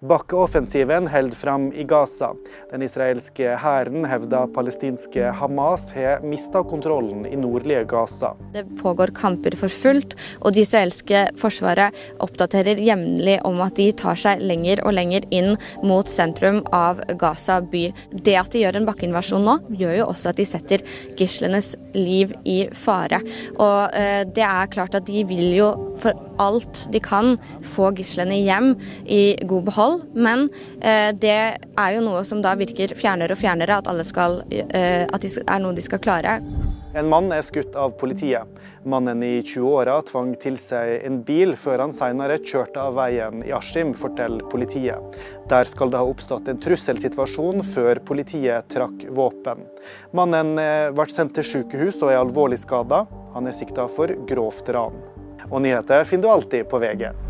Bakkeoffensiven holder fram i Gaza. Den israelske hæren hevder palestinske Hamas har mista kontrollen i nordlige Gaza. Det pågår kamper for fullt, og det israelske forsvaret oppdaterer jevnlig om at de tar seg lenger og lenger inn mot sentrum av Gaza by. Det at de gjør en bakkeinvasjon nå, gjør jo også at de setter gislenes liv i fare. Og eh, det er klart at de vil jo for alt de kan få gislene hjem i god behold men eh, det er jo noe som da virker fjernere og fjernere, at, alle skal, eh, at det er noe de skal klare. En mann er skutt av politiet. Mannen i 20-åra tvang til seg en bil før han senere kjørte av veien i Askim, forteller politiet. Der skal det ha oppstått en trusselsituasjon før politiet trakk våpen. Mannen eh, ble sendt til sykehus og er alvorlig skada. Han er sikta for grovt ran. Og nyheter finner du alltid på VG.